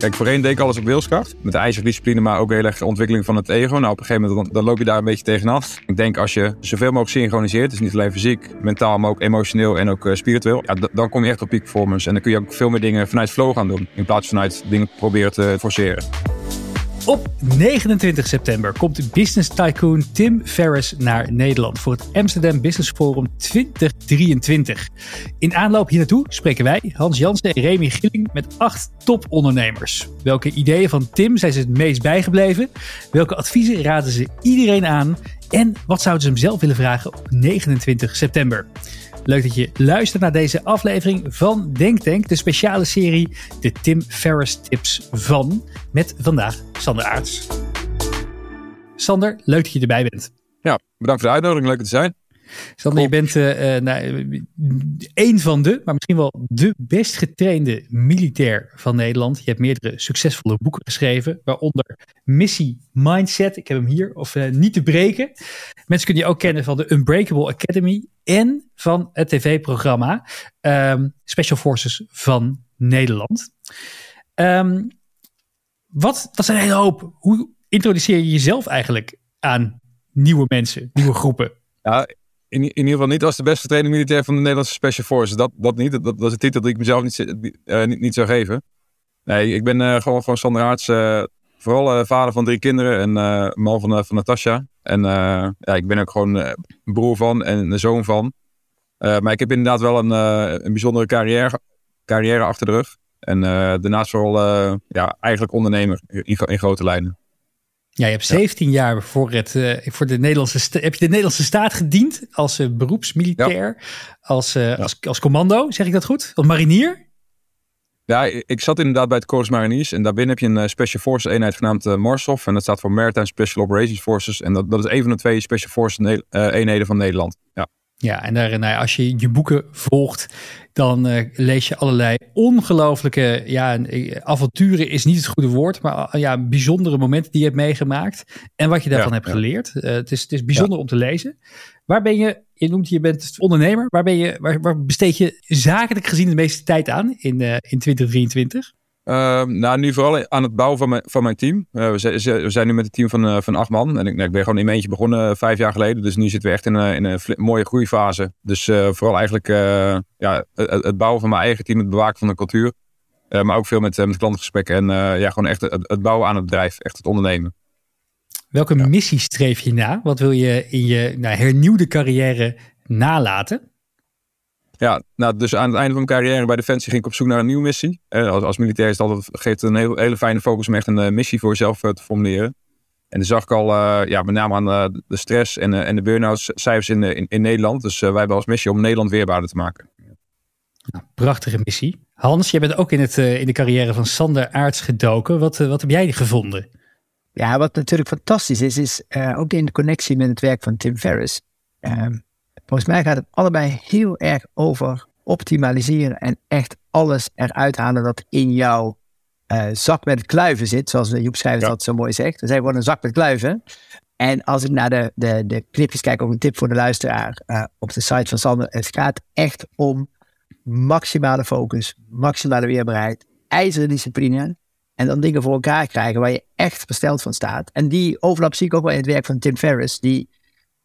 Kijk, voorheen deed ik alles op wilskracht. Met de ijzerdiscipline, maar ook heel erg ontwikkeling van het ego. Nou, op een gegeven moment dan, loop je daar een beetje tegenaan. Ik denk als je zoveel mogelijk synchroniseert, dus niet alleen fysiek, mentaal, maar ook emotioneel en ook uh, spiritueel. Ja, dan kom je echt op peak performance. En dan kun je ook veel meer dingen vanuit flow gaan doen. In plaats van vanuit dingen proberen te forceren. Op 29 september komt business tycoon Tim Ferriss naar Nederland voor het Amsterdam Business Forum 2023. In aanloop hier naartoe spreken wij, Hans Jansen en Remy Gilling, met acht topondernemers. Welke ideeën van Tim zijn ze het meest bijgebleven? Welke adviezen raden ze iedereen aan? En wat zouden ze hem zelf willen vragen op 29 september? Leuk dat je luistert naar deze aflevering van Denktank, de speciale serie De Tim Ferriss Tips van, met vandaag Sander Aarts. Sander, leuk dat je erbij bent. Ja, bedankt voor de uitnodiging, leuk te zijn. Sander, je bent uh, nou, een van de, maar misschien wel de best getrainde militair van Nederland. Je hebt meerdere succesvolle boeken geschreven, waaronder Missie Mindset. Ik heb hem hier, of uh, Niet te breken. Mensen kunnen je ook kennen van de Unbreakable Academy en van het tv-programma um, Special Forces van Nederland. Um, wat, dat zijn een hele hoop. Hoe introduceer je jezelf eigenlijk aan nieuwe mensen, nieuwe groepen? Ja, in, in ieder geval niet als de beste trainer militair van de Nederlandse Special Forces. Dat, dat niet. Dat, dat is een titel die ik mezelf niet, uh, niet, niet, zou geven. Nee, ik ben uh, gewoon, gewoon Sander Aarts. Vooral vader van drie kinderen en man van, van Natasja. En ja, ik ben ook gewoon broer van en een zoon van. maar ik heb inderdaad wel een, een bijzondere carrière, carrière achter de rug. En daarnaast vooral ja, eigenlijk ondernemer in, in grote lijnen. Ja, je hebt 17 jaar voor, het, uh, voor de Nederlandse heb je de Nederlandse staat gediend als uh, beroepsmilitair, als, uh, als, als commando, zeg ik dat goed? Als marinier? Ja, ik zat inderdaad bij het Corps Mariniers en daarbinnen heb je een Special Forces eenheid genaamd MARSOF en dat staat voor Maritime Special Operations Forces en dat, dat is een van de twee Special Forces eenheden van Nederland. Ja. Ja, en daar, nou, als je je boeken volgt, dan uh, lees je allerlei ongelooflijke ja, eh, avonturen is niet het goede woord, maar uh, ja, bijzondere momenten die je hebt meegemaakt en wat je daarvan ja, hebt ja. geleerd. Uh, het, is, het is bijzonder om te lezen. Waar ben je, je noemt je bent ondernemer, waar, ben je, waar, waar besteed je zakelijk gezien de meeste tijd aan in, in 2023? Uh, nou, nu vooral aan het bouwen van mijn, van mijn team. Uh, we, zijn, we, zijn nu met een team van, uh, van acht man. En ik, nou, ik ben gewoon in mijn eentje begonnen uh, vijf jaar geleden. Dus nu zitten we echt in, in een mooie groeifase. Dus vooral eigenlijk ja, het, het, bouwen van mijn eigen team, het bewaken van de cultuur. maar ook veel met, met klantengesprekken. En ja, gewoon echt het, het, bouwen aan het bedrijf, echt het ondernemen. Welke ja. missie streef je na? Wat wil je in je nou, hernieuwde carrière nalaten? Ja, nou, dus aan het einde van mijn carrière bij Defensie ging ik op zoek naar een nieuwe missie. Uh, als, als militair is het altijd, geeft het een heel, hele fijne focus om echt een uh, missie voor jezelf uh, te formuleren. En dan zag ik al, ja, met name aan de stress en, en de burn-out cijfers in, in, in, Nederland. Dus wij hebben als missie om Nederland weerbaarder te maken. Nou, prachtige missie. Hans, jij bent ook in, het, in de carrière van Sander Aarts gedoken. Wat, wat heb jij gevonden? Ja, wat natuurlijk fantastisch is, is ook in de connectie met het werk van Tim Ferriss. Ehm, Volgens mij gaat het allebei heel erg over optimaliseren en echt alles eruit halen dat in jouw uh, zak met kluiven zit. Zoals Joep Schrijvers ja. dat zo mooi zegt. We zijn gewoon een zak met kluiven. En als ik naar de, de, de clipjes kijk, ook een tip voor de luisteraar uh, op de site van Sander. Het gaat echt om maximale focus, maximale weerbaarheid, ijzeren discipline. En dan dingen voor elkaar krijgen waar je echt versteld van staat. En die overlap zie ik ook wel in het werk van Tim Ferriss. Die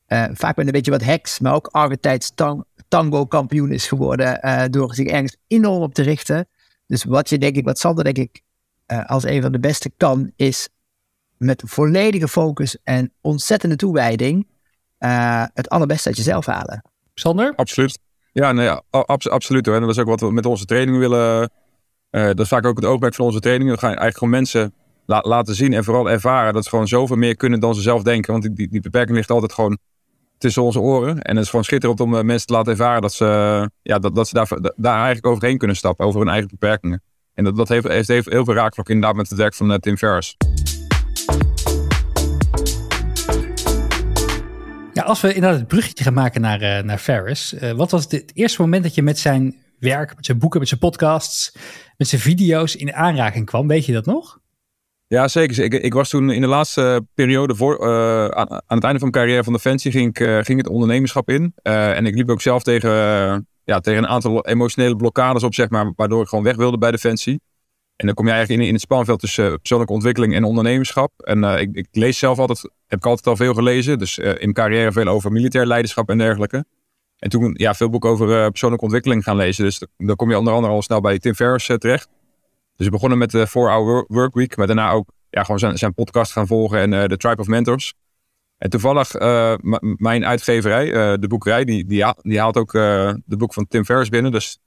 vaak met een beetje wat heks, maar ook archetypes tang tango kampioen is geworden uh, door zich ergens enorm op te richten. Dus wat je denk ik, wat Sander denk ik uh, als een van de beste kan, is met volledige focus en ontzettende toewijding het allerbeste uit jezelf halen. Sander? Absoluut. Ja, nee, ab absoluut hoor. En dat is ook wat we met onze training willen. dat is vaak ook het oogmerk van onze training. We gaan eigenlijk gewoon mensen la laten zien en vooral ervaren dat ze gewoon zoveel meer kunnen dan ze zelf denken. Want die, die beperking ligt altijd gewoon tussen onze oren. En het is gewoon schitterend om eh, mensen te laten ervaren dat ze, ja, dat, dat ze daar, daar eigenlijk overheen kunnen stappen, over hun eigen beperkingen. En dat, dat heeft, heeft, heel veel raakvlak inderdaad met het werk van uh, Tim Ferriss. Ja, als we inderdaad het bruggetje gaan maken naar, uh, naar Ferris. Wat was het eerste moment dat je met zijn werk, met zijn boeken, met zijn podcasts, met zijn video's in aanraking kwam? Weet je dat nog? Ja, zeker. Ik, ik was toen in de laatste periode voor, uh, aan, het einde van mijn carrière van Defensie ging, ik, uh, ging het ondernemerschap in. Uh, en ik liep ook zelf tegen, ja, tegen een aantal emotionele blokkades op, zeg maar, waardoor ik gewoon weg wilde bij Defensie. En dan kom je eigenlijk in, in het spanveld tussen persoonlijke ontwikkeling en ondernemerschap. En ik, ik, lees zelf altijd, heb ik altijd al veel gelezen. Dus in mijn carrière veel over militair leiderschap en dergelijke. En toen ja, veel boeken over persoonlijke ontwikkeling gaan lezen. Dus dan kom je onder andere al snel bij Tim Ferriss terecht. Dus we begonnen met de 4-Hour Workweek. Maar daarna ook ja, gewoon zijn, zijn podcast gaan volgen en de Tribe of Mentors. En toevallig, uh, mijn uitgeverij, uh, de boekerij, die, die, haalt, die haalt ook uh, de boek van Tim Ferriss binnen. Dus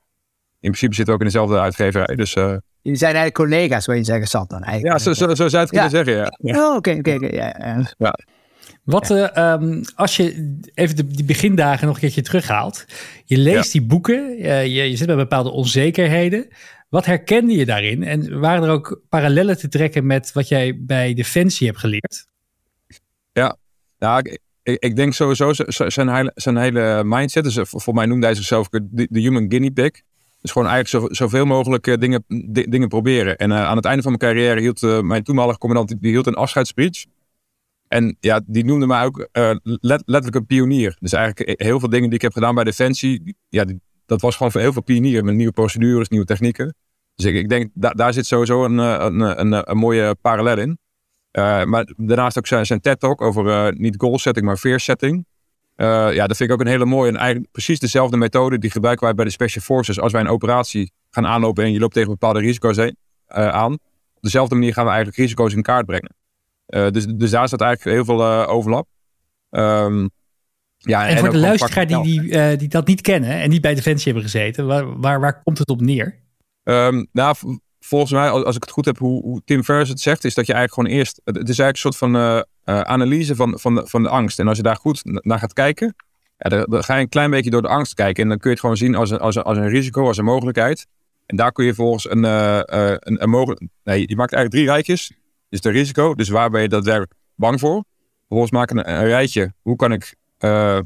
in principe zitten we ook in dezelfde uitgeverij. Dus, Jullie zijn eigenlijk collega's, wil je zeggen, Sat dan eigenlijk? Ja, zo, zo, zo zou je het kunnen zeggen, ja. ja. Oh, oké, oké, ja, ja. Wat, um, als je even de, die begindagen nog een keertje terughaalt. Je leest die boeken, je, je zit met bepaalde onzekerheden. Wat herkende je daarin? En waren er ook parallellen te trekken met wat jij bij Defensie hebt geleerd? Ja, nou, ik, denk sowieso zijn hele, zijn hele mindset. Dus voor mij noemde hij zichzelf de, de human guinea pig. Dus gewoon eigenlijk zo, zoveel mogelijk uh, dingen, dingen proberen. En uh, aan het einde van mijn carrière hield uh, mijn toenmalige commandant die hield een afscheidsspeech. En ja, die noemde mij ook let, letterlijk een pionier. Dus eigenlijk heel veel dingen die ik heb gedaan bij Defensie, ja, dat was gewoon voor heel veel pionieren met nieuwe procedures, nieuwe technieken. Dus ik, ik denk, da, daar zit sowieso een, een, een, een mooie parallel in. Maar daarnaast ook zijn, zijn TED-talk over niet goal setting, maar fear setting. Ja, dat vind ik ook een hele mooie en eigenlijk precies dezelfde methode die gebruiken wij bij de Special Forces. Als wij een operatie gaan aanlopen en je loopt tegen bepaalde risico's heen, aan. Op dezelfde manier gaan we eigenlijk risico's in kaart brengen. dus, dus daar staat eigenlijk heel veel overlap. Um, ja, en, en voor de luisteraar die, die, die dat niet kennen en niet bij Defensie hebben gezeten, waar, waar, waar komt het op neer? Um, nou, volgens mij, als ik het goed heb, hoe, hoe Tim Ferriss het zegt, is dat je eigenlijk gewoon eerst. Het is eigenlijk een soort van uh, uh, analyse van, van, de, van de angst. En als je daar goed naar gaat kijken, ja, dan, dan, ga je een klein beetje door de angst kijken. En dan kun je het gewoon zien als een, als een, als een risico, als een mogelijkheid. En daar kun je volgens een, uh, een, een mogelijk. Nee, je maakt eigenlijk drie rijtjes. Dus de risico, dus waar ben je daadwerkelijk bang voor? Vervolgens maken een, een rijtje. Hoe kan ik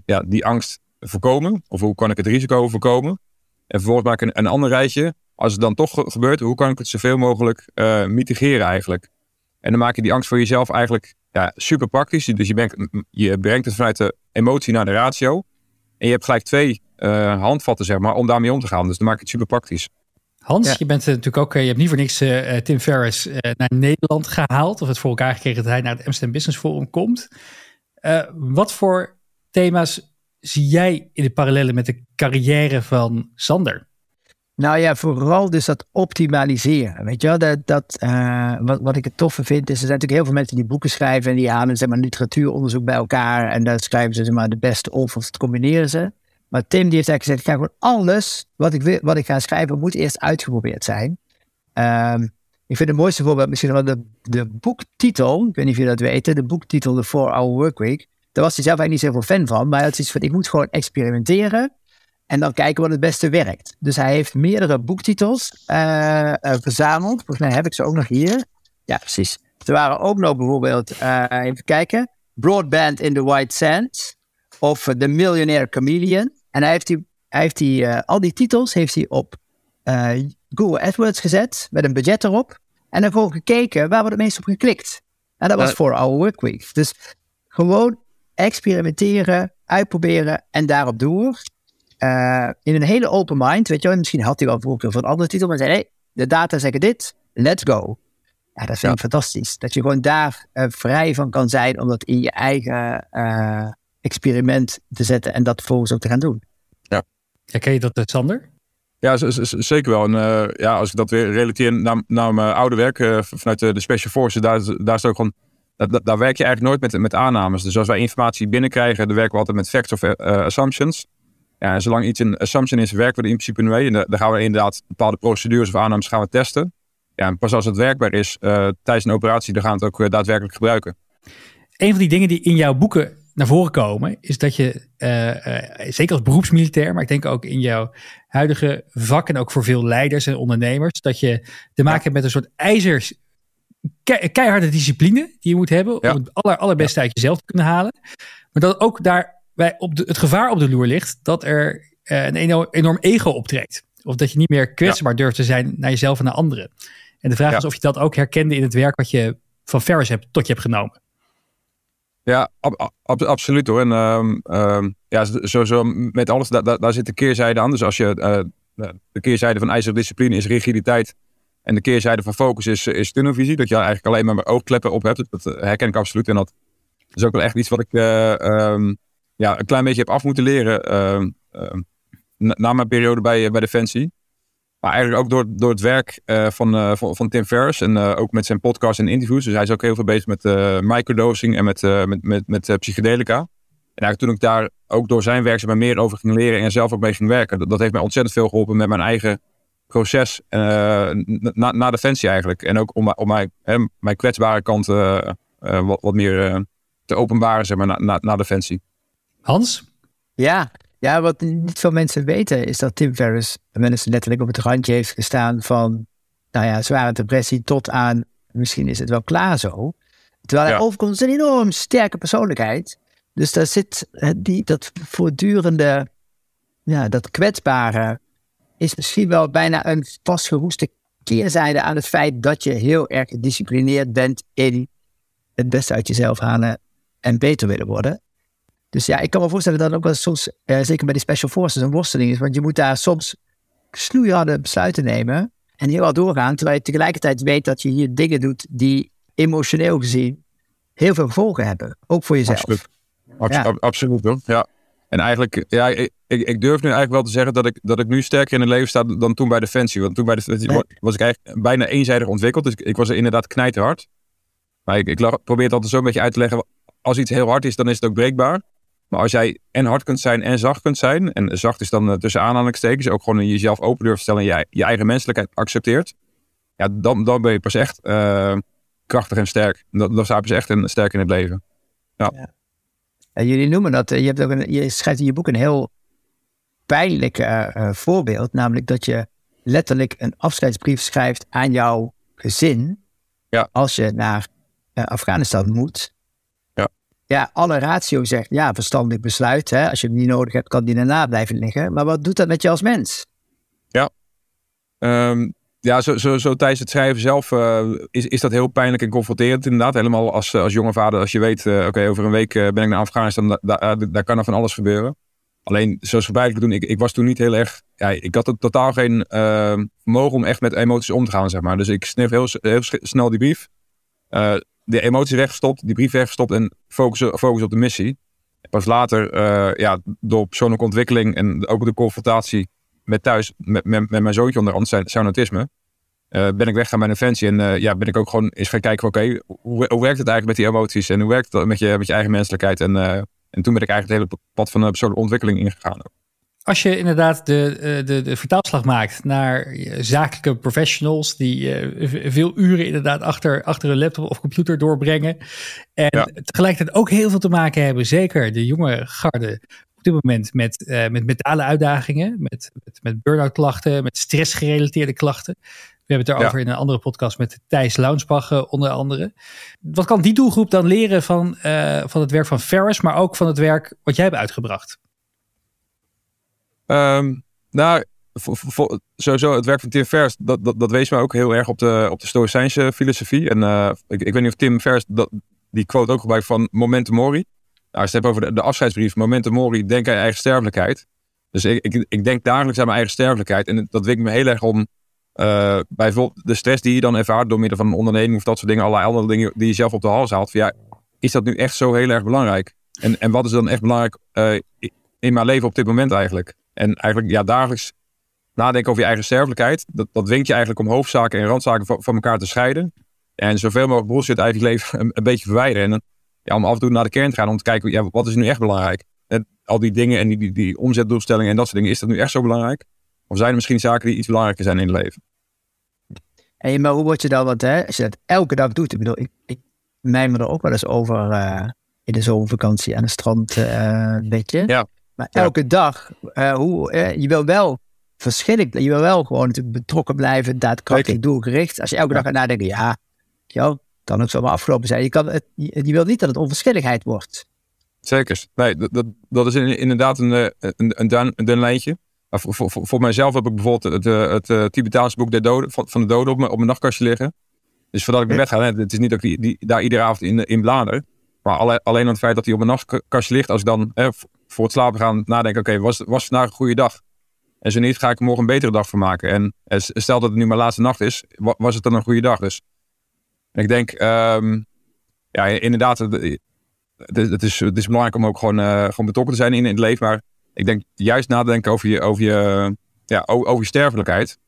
ja, die angst voorkomen? Of hoe kan ik het risico voorkomen? En vervolgens maak ik een, een ander rijtje als het dan toch gebeurt, hoe kan ik het zoveel mogelijk uh, mitigeren eigenlijk? En dan maak je die angst voor jezelf eigenlijk ja, super praktisch. Dus je, brengt, je brengt het vanuit de emotie naar de ratio. En je hebt gelijk twee uh, handvatten, zeg maar, om daarmee om te gaan. Dus dan maak je het super praktisch. Hans, je bent natuurlijk ook, je hebt niet voor niks uh, Tim Ferriss naar Nederland gehaald. Of het voor elkaar gekregen dat hij naar het Amsterdam Business Forum komt. wat voor thema's zie jij in de parallellen met de carrière van Sander? Nou ja, vooral dus dat optimaliseren. Weet je wel, dat, dat, uh, wat, wat ik het toffe vind, is er zijn natuurlijk heel veel mensen die boeken schrijven en die halen zeg maar, literatuuronderzoek bij elkaar en daar schrijven ze zeg maar, de beste of of combineren ze. Maar Tim die heeft eigenlijk gezegd, ik ga gewoon alles wat ik, wil, wat ik ga schrijven, moet eerst uitgeprobeerd zijn. Um, ik vind het mooiste voorbeeld misschien wel de, de boektitel, ik weet niet of jullie dat weten, de boektitel The 4-Hour Workweek. Daar was hij zelf eigenlijk niet zoveel fan van, maar hij had zoiets van, ik moet gewoon experimenteren en dan kijken wat het beste werkt. Dus hij heeft meerdere boektitels uh, uh, verzameld. Volgens mij heb ik ze ook nog hier. Ja, precies. Er waren ook nog bijvoorbeeld, uh, even kijken, Broadband in the White Sands of The Millionaire Chameleon. En hij heeft, die, hij heeft die, al die titels heeft hij op Google AdWords gezet met een budget erop. En dan gewoon gekeken waar wordt het meest op geklikt. En dat was voor Our Workweek. Dus gewoon experimenteren, uitproberen en daarop door. Uh, in een hele open mind, weet je wel, misschien had hij wel voorkeur voor een andere titel, maar zei: hey, de data zeggen dit, let's go. Ja, dat vind ik fantastisch. Dat je gewoon daar uh, vrij van kan zijn om dat in je eigen uh, experiment te zetten en dat vervolgens ook te gaan doen. Ja. Herken je dat, Sander? Ja, zeker wel. En ja, als ik dat weer relateer naar, naar mijn oude werk vanuit de, de Special Forces, daar, daar is ook gewoon daar, werk je eigenlijk nooit met, met aannames. Dus als wij informatie binnenkrijgen, dan werken we altijd met facts of assumptions. Ja, en zolang iets een assumption is, werken we er in principe mee. En dan gaan we inderdaad bepaalde procedures of aannames gaan we testen. Ja, en pas als het werkbaar is uh, tijdens een operatie, dan gaan we het ook uh, daadwerkelijk gebruiken. Een van die dingen die in jouw boeken naar voren komen, is dat je, zeker als beroepsmilitair, maar ik denk ook in jouw huidige vak en ook voor veel leiders en ondernemers, dat je te maken hebt met een soort ijzers, keiharde discipline die je moet hebben om het aller, allerbeste uit jezelf te kunnen halen. Maar dat ook daar bij op de, het gevaar op de loer ligt dat er uh, een enorm, enorm, ego optrekt. Of dat je niet meer kwetsbaar durft te zijn naar jezelf en naar anderen. En de vraag is of je dat ook herkende in het werk wat je van Ferris hebt, tot je hebt genomen. Ja, ab, ab, absoluut hoor. En uh, ja, sowieso met alles, daar, daar, zit de keerzijde aan. Dus als je uh, de keerzijde van ijzerdiscipline is rigiditeit. En de keerzijde van focus is, is tunnelvisie. Dat je eigenlijk alleen maar oogkleppen op hebt. Dat herken ik absoluut. En dat is ook wel echt iets wat ik ehm, ja, een klein beetje heb af moeten leren. Ehm, ehm, na, mijn periode bij, bij Defensie. Maar eigenlijk ook door, door het werk van, van, van, Tim Ferriss. En ook met zijn podcast en interviews. Dus hij is ook heel veel bezig met microdosing en met, met, met, met psychedelica. En eigenlijk toen ik daar ook door zijn werk maar meer over ging leren en zelf ook mee ging werken, dat, dat heeft mij ontzettend veel geholpen met mijn eigen proces uh, na, na Defensie eigenlijk. En ook om, om mijn, hè, mijn kwetsbare kant uh, uh, wat, wat meer te openbaren, zeg maar, na, na, na Defensie. Hans? Ja, ja, wat niet veel mensen weten is dat Tim Ferriss mensen letterlijk op het randje heeft gestaan van, nou ja, zware depressie tot aan, misschien is het wel klaar zo. Terwijl hij ja. overkomt een enorm sterke persoonlijkheid. Dus daar zit die, dat voortdurende, ja, dat kwetsbare, is misschien wel bijna een vastgeroeste keerzijde aan het feit dat je heel erg gedisciplineerd bent in het beste uit jezelf halen en beter willen worden. Dus ja, ik kan me voorstellen dat ook wel soms, eh, zeker bij die special forces, een worsteling is. Want je moet daar soms snoeiharde besluiten nemen en heel hard doorgaan. Terwijl je tegelijkertijd weet dat je hier dingen doet die emotioneel gezien heel veel gevolgen hebben. Ook voor jezelf. Absoluut. ja. Absoluut hoor. Ja. En eigenlijk, ja, ik, ik, durf nu eigenlijk wel te zeggen dat ik, dat ik nu sterker in het leven sta dan toen bij Defensie. Want toen bij Defensie was ik eigenlijk bijna eenzijdig ontwikkeld. Dus ik, was er inderdaad knijterhard. Maar ik, ik probeer het altijd zo een beetje uit te leggen. Als iets heel hard is, dan is het ook breekbaar. Maar als jij en hard kunt zijn en zacht kunt zijn. En zacht is dan uh, tussen aanhalingstekens. Ook gewoon jezelf open durft stellen. En je, je eigen menselijkheid accepteert. Ja, dan, dan ben je pas echt uh, krachtig en sterk. Dan, dan sta je pas echt en sterk in het leven. ja. ja. En jullie noemen dat, eh, je, hebt ook een, je schrijft in je boek een heel pijnlijk uh, voorbeeld. Namelijk dat je letterlijk een afscheidsbrief schrijft aan jouw gezin. Ja. Als je naar uh, Afghanistan moet. Ja. Ja, alle ratio zegt ja, verstandig besluit. Hè? Als je hem niet nodig hebt, kan die daarna blijven liggen. Maar wat doet dat met je als mens? Ja. Um, ja, zo, zo, zo tijdens het schrijven zelf uh, is, is dat heel pijnlijk en confronterend inderdaad. Helemaal als, als jonge vader, als je weet, uh, oké, over een week ben ik naar Afghanistan, da, daar kan er van alles gebeuren. Alleen, zoals verbijtelijk doen, ik, ik was toen niet heel erg, ja, ik had totaal geen vermogen om echt met emoties om te gaan, zeg maar. Dus ik snif heel, heel snel die brief, de emoties weggestopt, die brief weggestopt en focus, focus op de missie. Pas later, ja, door persoonlijke ontwikkeling en ook de confrontatie met thuis, met, met, met mijn zoontje onder andere, zijn autisme. Uh, ben ik weggaan bij een fancy en uh, ja, ben ik ook gewoon eens gaan kijken oké, okay, hoe, hoe, werkt het eigenlijk met die emoties en hoe werkt het met je, met je eigen menselijkheid? En, uh, en toen ben ik eigenlijk het hele pad van de persoonlijke ontwikkeling ingegaan. Als je inderdaad de, de, de vertaalslag maakt naar zakelijke professionals die veel uren inderdaad achter, achter een laptop of computer doorbrengen en ja. tegelijkertijd ook heel veel te maken hebben, zeker de jonge garde, op dit moment met, uh, met mentale uitdagingen, met, met, met burn-out klachten, met stressgerelateerde klachten. We hebben het erover ja. in een andere podcast met Thijs Launsbach uh, onder andere. Wat kan die doelgroep dan leren van, uh, van het werk van Ferris, maar ook van het werk wat jij hebt uitgebracht? Um, nou, sowieso het werk van Tim Ferriss, dat, dat, dat wees mij ook heel erg op de, op de Stoïcijnse filosofie. En ik, ik weet niet of Tim Ferriss dat, die quote ook gebruikt van momentum mori. Nou, als je het hebt over de, afscheidsbrief, momenten mori, denk aan je eigen sterfelijkheid. Dus ik, ik, ik, denk dagelijks aan mijn eigen sterfelijkheid. En dat dwingt me heel erg om uh, bijvoorbeeld de stress die je dan ervaart door middel van een onderneming of dat soort dingen, allerlei andere dingen die je zelf op de hals haalt. Van, ja, is dat nu echt zo heel erg belangrijk? En, en wat is dan echt belangrijk uh, in mijn leven op dit moment eigenlijk? En eigenlijk, ja, dagelijks nadenken over je eigen sterfelijkheid, dat, dat je eigenlijk om hoofdzaken en randzaken van, van elkaar te scheiden. En zoveel mogelijk bullshit uit je leven een, een beetje verwijderen. En ja, om af en toe naar de kern te gaan om te kijken, ja, wat is nu echt belangrijk? En al die dingen en die, die, die omzetdoelstellingen en dat soort dingen, is dat nu echt zo belangrijk? Of zijn er misschien zaken die iets belangrijker zijn in het leven? Hey, maar hoe word je dan, wat hè, als je dat elke dag doet, ik bedoel, ik, ik mijmer er ook wel eens over uh, in de zomervakantie aan het strand, uh, een beetje. Ja. Maar elke dag, uh, hoe, je wil wel verschillen, je wil wel gewoon natuurlijk betrokken blijven, daadkrachtig, doelgericht. Als je elke dag gaat nadenken, ja, joh, kan ook zomaar afgelopen zijn. Je, kan het, je, wil niet dat het onverschilligheid wordt. Zeker. Nee, dat, dat, dat is inderdaad een, een, een, dun, een dun lijntje. Voor, voor, voor, mijzelf heb ik bijvoorbeeld het, het, het, het Tibetaanse boek de doden, van, van de doden op mijn, op mijn nachtkastje liggen. Dus voordat ik naar bed ga, het is niet dat ik die, die, daar iedere avond in, in blader. Maar alleen, alleen aan het feit dat hij op mijn nachtkastje ligt, als ik dan hè, voor het slapen gaan nadenk, oké, was, was vandaag een goede dag? En zo niet, ga ik er morgen een betere dag van maken. En eh, stel dat het nu mijn laatste nacht is, was het dan een goede dag. Dus ik denk, ehm, ja, inderdaad, het, het, is, het is belangrijk om ook gewoon, uh, gewoon betrokken te zijn in, in het leven. Maar ik denk juist nadenken over je, over je, ja, over je sterfelijkheid.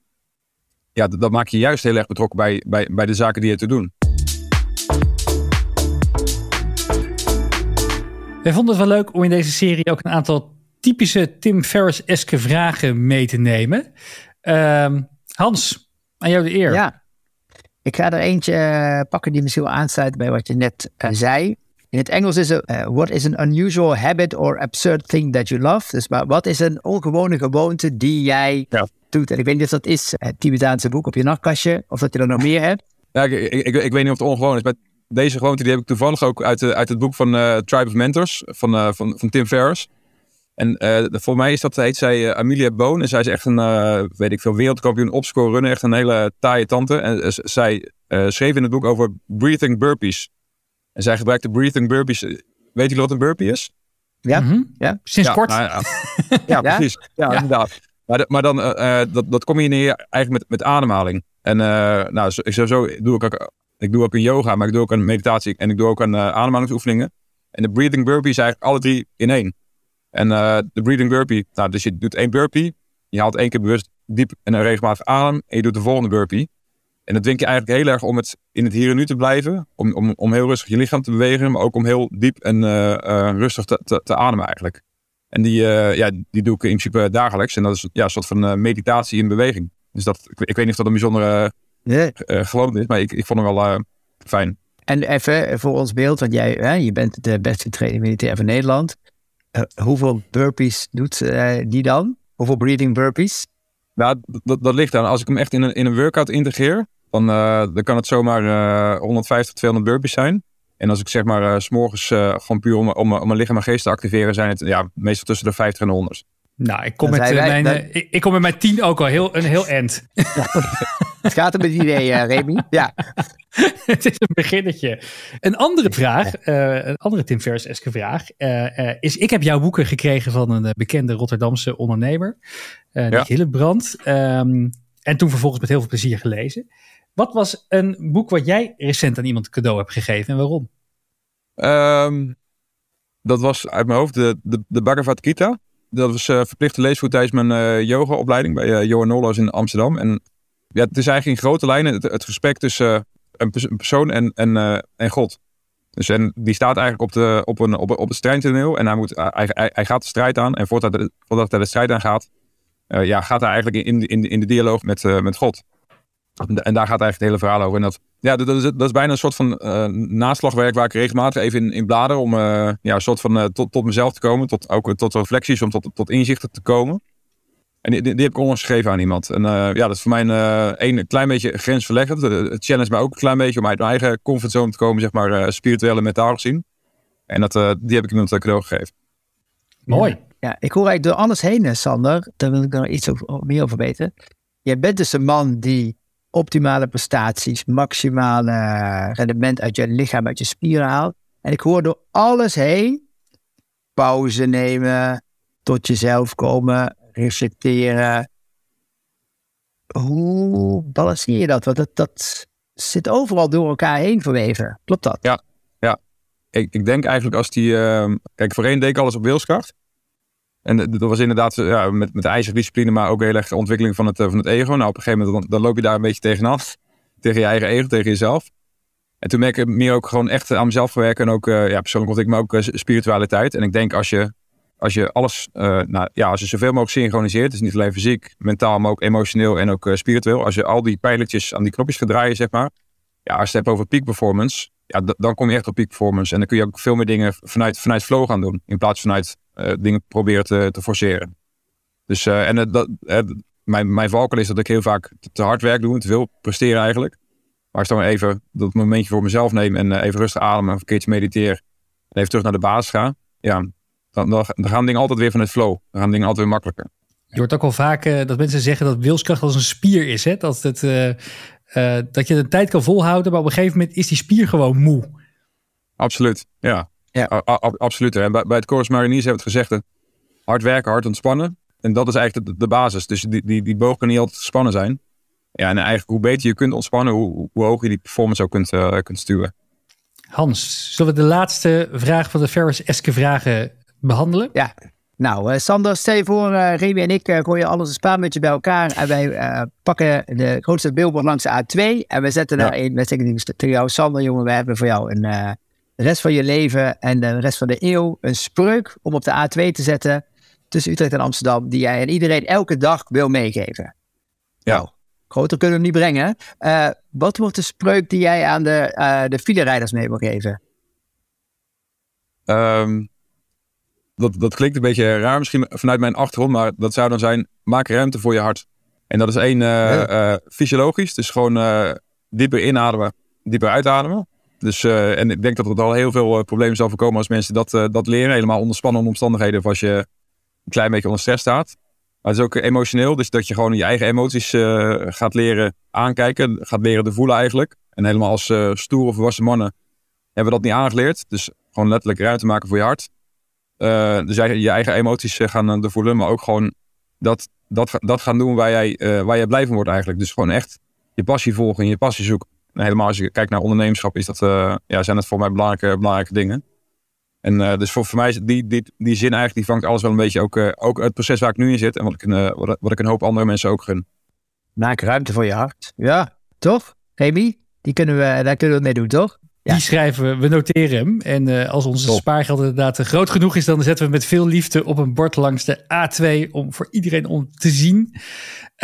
Ja, dat, dat maakt je juist heel erg betrokken bij, bij, bij de zaken die je te doen. Wij vonden het wel leuk om in deze serie ook een aantal typische Tim Ferriss-eske vragen mee te nemen. Uh, Hans, aan jou de eer. Ja, ik ga er eentje uh, pakken die misschien wel aansluit bij wat je net uh, zei. In het Engels is het, uh, what is an unusual habit or absurd thing that you love? Dus maar wat is een ongewone gewoonte die jij ja. doet? En ik weet niet of dat is het Tibetaanse boek op je nachtkastje, of dat je er nog meer hebt. Ja, ik, ik, ik, ik weet niet of het ongewoon is, maar deze gewoonte die heb ik toevallig ook uit, uit het boek van Tribe of Mentors van, van, van Tim Ferriss. En uh, voor mij is dat, heet zij uh, Amelia Boon. En zij is echt een, uh, weet ik veel, wereldkampioen opscore runner. Echt een hele taaie tante. En zij schreef in het boek over breathing burpees. En zij gebruikte breathing burpees. Weet je wat een burpee is? Ja, mm -hmm. ja. sinds kort. Nou, ja. ja, precies. Ja, ja, inderdaad. Maar, maar dan, dat, dat kom je neer eigenlijk met, met ademhaling. En nou, zo, sowieso doe ik ook, ik doe ook een yoga, maar ik doe ook een meditatie. En ik doe ook een ademhalingsoefeningen. En de breathing burpee is eigenlijk alle drie in één. En uh, de breathing burpee, nou, dus je doet één burpee, je haalt één keer bewust diep en regelmatig adem en je doet de volgende burpee. En dat dwingt je eigenlijk heel erg om het in het hier en nu te blijven, om, om, om heel rustig je lichaam te bewegen, maar ook om heel diep en uh, uh, rustig te, te, te, ademen eigenlijk. En die, ja, die doe ik in principe dagelijks en dat is ja, een soort van meditatie in beweging. Dus dat, ik, ik weet niet of dat een bijzondere nee. gewoonte is, maar ik, ik vond het wel fijn. En even voor ons beeld, want jij hè, je bent de beste trainer militair van Nederland. Uh, hoeveel burpees doet uh, die dan? Hoeveel breathing burpees? Nou, dat, dat ligt aan. Als ik hem echt in een, in een workout integreer, dan, uh, dan kan het zomaar 150, 200 burpees zijn. En als ik zeg maar s s'morgens gewoon puur om, om, om mijn lichaam en geest te activeren, zijn het ja, meestal tussen de 50 en de 100. Nou, ik kom, met, wij, mijn, dat... ik, ik, kom met mijn 10 ook al heel, een heel end. Ja. Het gaat om het idee, uh, Remy. Ja. het is een beginnetje. Een andere vraag, uh, een andere Tim Ferriss-eske vraag, uh, is: Ik heb jouw boeken gekregen van een bekende Rotterdamse ondernemer, uh, ja. Hillebrand. Um, en toen vervolgens met heel veel plezier gelezen. Wat was een boek wat jij recent aan iemand cadeau hebt gegeven en waarom? Um, dat was uit mijn hoofd de, de, de Bhagavad Gita. Dat was verplichte leesvoer tijdens mijn yoga-opleiding bij Johan Nollo's in Amsterdam. En ja, het is eigenlijk in grote lijnen het, het gesprek tussen een, persoon en, en, en God. Dus en die staat eigenlijk op, de, op, een, op, op het strijdtoneel en hij, moet, hij, hij, hij, gaat de strijd aan. En voordat, de, voordat hij de strijd aangaat, uh, ja, gaat hij eigenlijk in, in, in de dialoog met, met God. En daar gaat eigenlijk het hele verhaal over. En dat, ja, dat, is, dat is bijna een soort van naslagwerk waar ik regelmatig even in, in blader om ja, een soort van tot, tot mezelf te komen, tot, ook tot reflecties, om tot, tot inzichten te komen. En die, die, heb ik onlangs gegeven aan iemand. En uh, ja, dat is voor mij een, een klein beetje grensverleggend. Het challenge mij ook een klein beetje om uit mijn eigen comfortzone te komen, zeg maar, uh, spiritueel en mentaal gezien. En dat, uh, die heb ik iemand cadeau gegeven. Mooi. Ja, ja, ik hoor eigenlijk door alles heen, Sander. Daar wil ik nog iets over, meer over weten. Jij bent dus een man die optimale prestaties, maximale rendement uit je lichaam, uit je spieren haalt. En ik hoor door alles heen pauze nemen, tot jezelf komen, reflecteren. Hoe balanceer je dat? Want dat, dat zit overal door elkaar heen verweven. Klopt dat? Ja, ja. Ik, ik denk eigenlijk als die... Uh, kijk, voorheen deed ik alles op wilskracht. En dat was inderdaad ja, met, met ijzerdiscipline, maar ook heel erg de ontwikkeling van het, eh, van het ego. Nou, op een gegeven moment dan, loop je daar een beetje tegenaan. tegen je eigen ego, tegen jezelf. En toen merk ik meer ook gewoon echt aan mezelf werken. En ook uh, ja, persoonlijk ontwikkeling, maar ook spiritualiteit. En ik denk als je als je alles, nou ja, als je zoveel mogelijk synchroniseert, dus niet alleen fysiek, mentaal, maar ook emotioneel en ook spiritueel. Als je al die pijlertjes aan die knopjes gaat draaien, zeg maar. Ja, als je het hebt over peak performance, ja, dan kom je echt op peak performance. En dan kun je ook veel meer dingen vanuit, vanuit flow gaan doen, in plaats van vanuit dingen proberen te, te forceren. Dus, en dat, mijn, mijn valkuil is dat ik heel vaak te, te, hard werk doe, te veel presteren eigenlijk. Maar als ik dan even dat momentje voor mezelf neem en even rustig ademen, een keertje mediteer, en even terug naar de basis ga, ja, dan, dan, gaan dingen altijd weer van het flow. Dan gaan dingen altijd weer makkelijker. Je hoort ook al vaak uh, dat mensen zeggen dat wilskracht als een spier is. Hè? Dat, het, uh, uh, dat je de tijd kan volhouden, maar op een gegeven moment is die spier gewoon moe. Absoluut, ja. Ja. absoluut. En bij, bij het Chorus Mariniers hebben we het gezegd, hard werken, hard ontspannen. en dat is eigenlijk de, de basis. Dus die, die, die boog kan niet altijd gespannen zijn. Ja, en eigenlijk hoe beter je kunt ontspannen, hoe, hoe hoger je die performance ook kunt, uh, kunt sturen. Hans, zullen we de laatste vraag van de Ferris-eske vragen behandelen? Ja, nou, uh, Sander, stel je voor, uh, Remy en ik uh, gooien alles een spaarmutje bij elkaar en wij pakken de grootste billboard langs de A2 en we zetten daar een, wij zeggen tegen jou, Sander, jongen, we hebben voor jou een, de rest van je leven en de rest van de eeuw een spreuk om op de A2 te zetten tussen Utrecht en Amsterdam, die jij en iedereen elke dag wil meegeven. Ja. Nou, groter kunnen we hem niet brengen. wat wordt de spreuk die jij aan de, de filerijders mee wil geven? Um dat, dat klinkt een beetje raar misschien vanuit mijn achtergrond, maar dat zou dan zijn: maak ruimte voor je hart. En dat is één uh, fysiologisch, dus gewoon uh, dieper inademen, dieper uitademen. Dus, en ik denk dat er al heel veel problemen zal voorkomen als mensen dat, dat leren. Helemaal onder spannende omstandigheden of als je een klein beetje onder stress staat. Maar het is ook emotioneel, dus dat je gewoon je eigen emoties gaat leren aankijken, gaat leren te voelen eigenlijk. En helemaal als stoere volwassen mannen hebben we dat niet aangeleerd. Dus gewoon letterlijk ruimte maken voor je hart. Dus jij, je eigen emoties eh, gaan voelen, maar ook gewoon dat, dat, dat gaan doen waar jij, waar jij blij van wordt eigenlijk. Dus gewoon echt je passie volgen en je passie zoeken. En helemaal als je kijkt naar ondernemerschap, is dat, ja, zijn dat voor mij belangrijke, belangrijke dingen. En dus voor, voor mij is die, die, die zin eigenlijk, die vangt alles wel een beetje ook, ook het proces waar ik nu in zit. En wat ik, wat, wat ik een hoop andere mensen ook gun. Maak ruimte voor je hart. Ja, toch? Remy? Die kunnen we, daar kunnen we mee doen, toch? Die schrijven we, we noteren hem. En uh, als onze Top. spaargeld inderdaad groot genoeg is, dan zetten we met veel liefde op een bord langs de A2 om voor iedereen om te zien.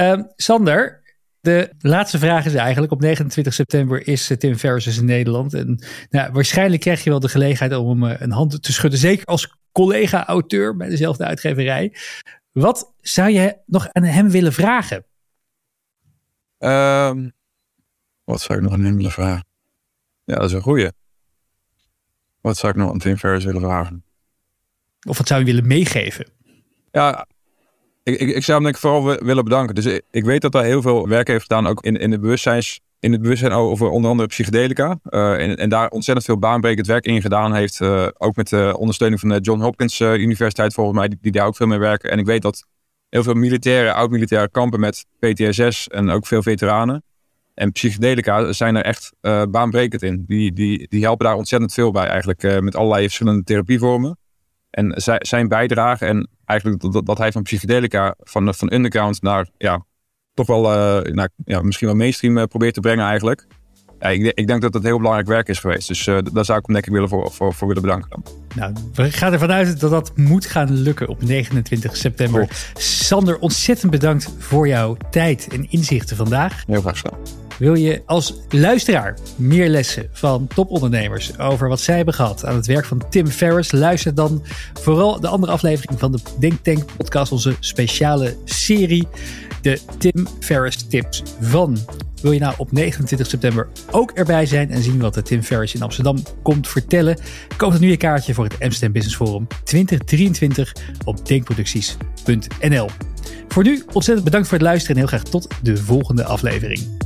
Uh, Sander, de laatste vraag is eigenlijk: op 29 september is Tim Ferriss dus in Nederland. En nou, waarschijnlijk krijg je wel de gelegenheid om hem een hand te schudden. Zeker als collega-auteur bij dezelfde uitgeverij. Wat zou je nog aan hem willen vragen? Um, wat zou ik nog aan hem willen vragen? Ja, dat is een goeie. Wat zou ik nog aan Tim Ferriss willen vragen? Of wat zou je willen meegeven? Ja, ik, ik, zou hem denk ik vooral willen bedanken. Dus ik, weet dat hij heel veel werk heeft gedaan, ook in, in, de bewustzijns, in het bewustzijn over onder andere psychedelica. Uh, en, en, daar ontzettend veel baanbrekend werk in gedaan heeft. Uh, ook met de ondersteuning van de John Hopkins Universiteit volgens mij, die, die, daar ook veel mee werken. En ik weet dat heel veel militairen, oud-militairen kampen met PTSS en ook veel veteranen. En psychedelica zijn er echt baanbrekend in. Die, die, die helpen daar ontzettend veel bij eigenlijk. Met allerlei verschillende therapievormen. En zijn bijdrage en eigenlijk dat, dat hij van psychedelica van, van underground naar ja, toch wel uh, naar, ja, misschien wel mainstream probeert te brengen eigenlijk. Ja, ik, ik, denk dat het heel belangrijk werk is geweest. Dus daar zou ik hem denk ik willen voor, voor, voor willen bedanken. Dan. Nou, we gaan ervan uit dat dat moet gaan lukken op 29 september. Sander, ontzettend bedankt voor jouw tijd en inzichten vandaag. Heel graag gedaan. Wil je als luisteraar meer lessen van topondernemers over wat zij hebben gehad aan het werk van Tim Ferriss? Luister dan vooral de andere aflevering van de Denk Tank podcast, onze speciale serie, de Tim Ferriss tips van. Wil je nou op 29 september ook erbij zijn en zien wat de Tim Ferriss in Amsterdam komt vertellen? Koop dan nu je kaartje voor het Amsterdam Business Forum 2023 op denkproducties.nl. Voor nu ontzettend bedankt voor het luisteren en heel graag tot de volgende aflevering.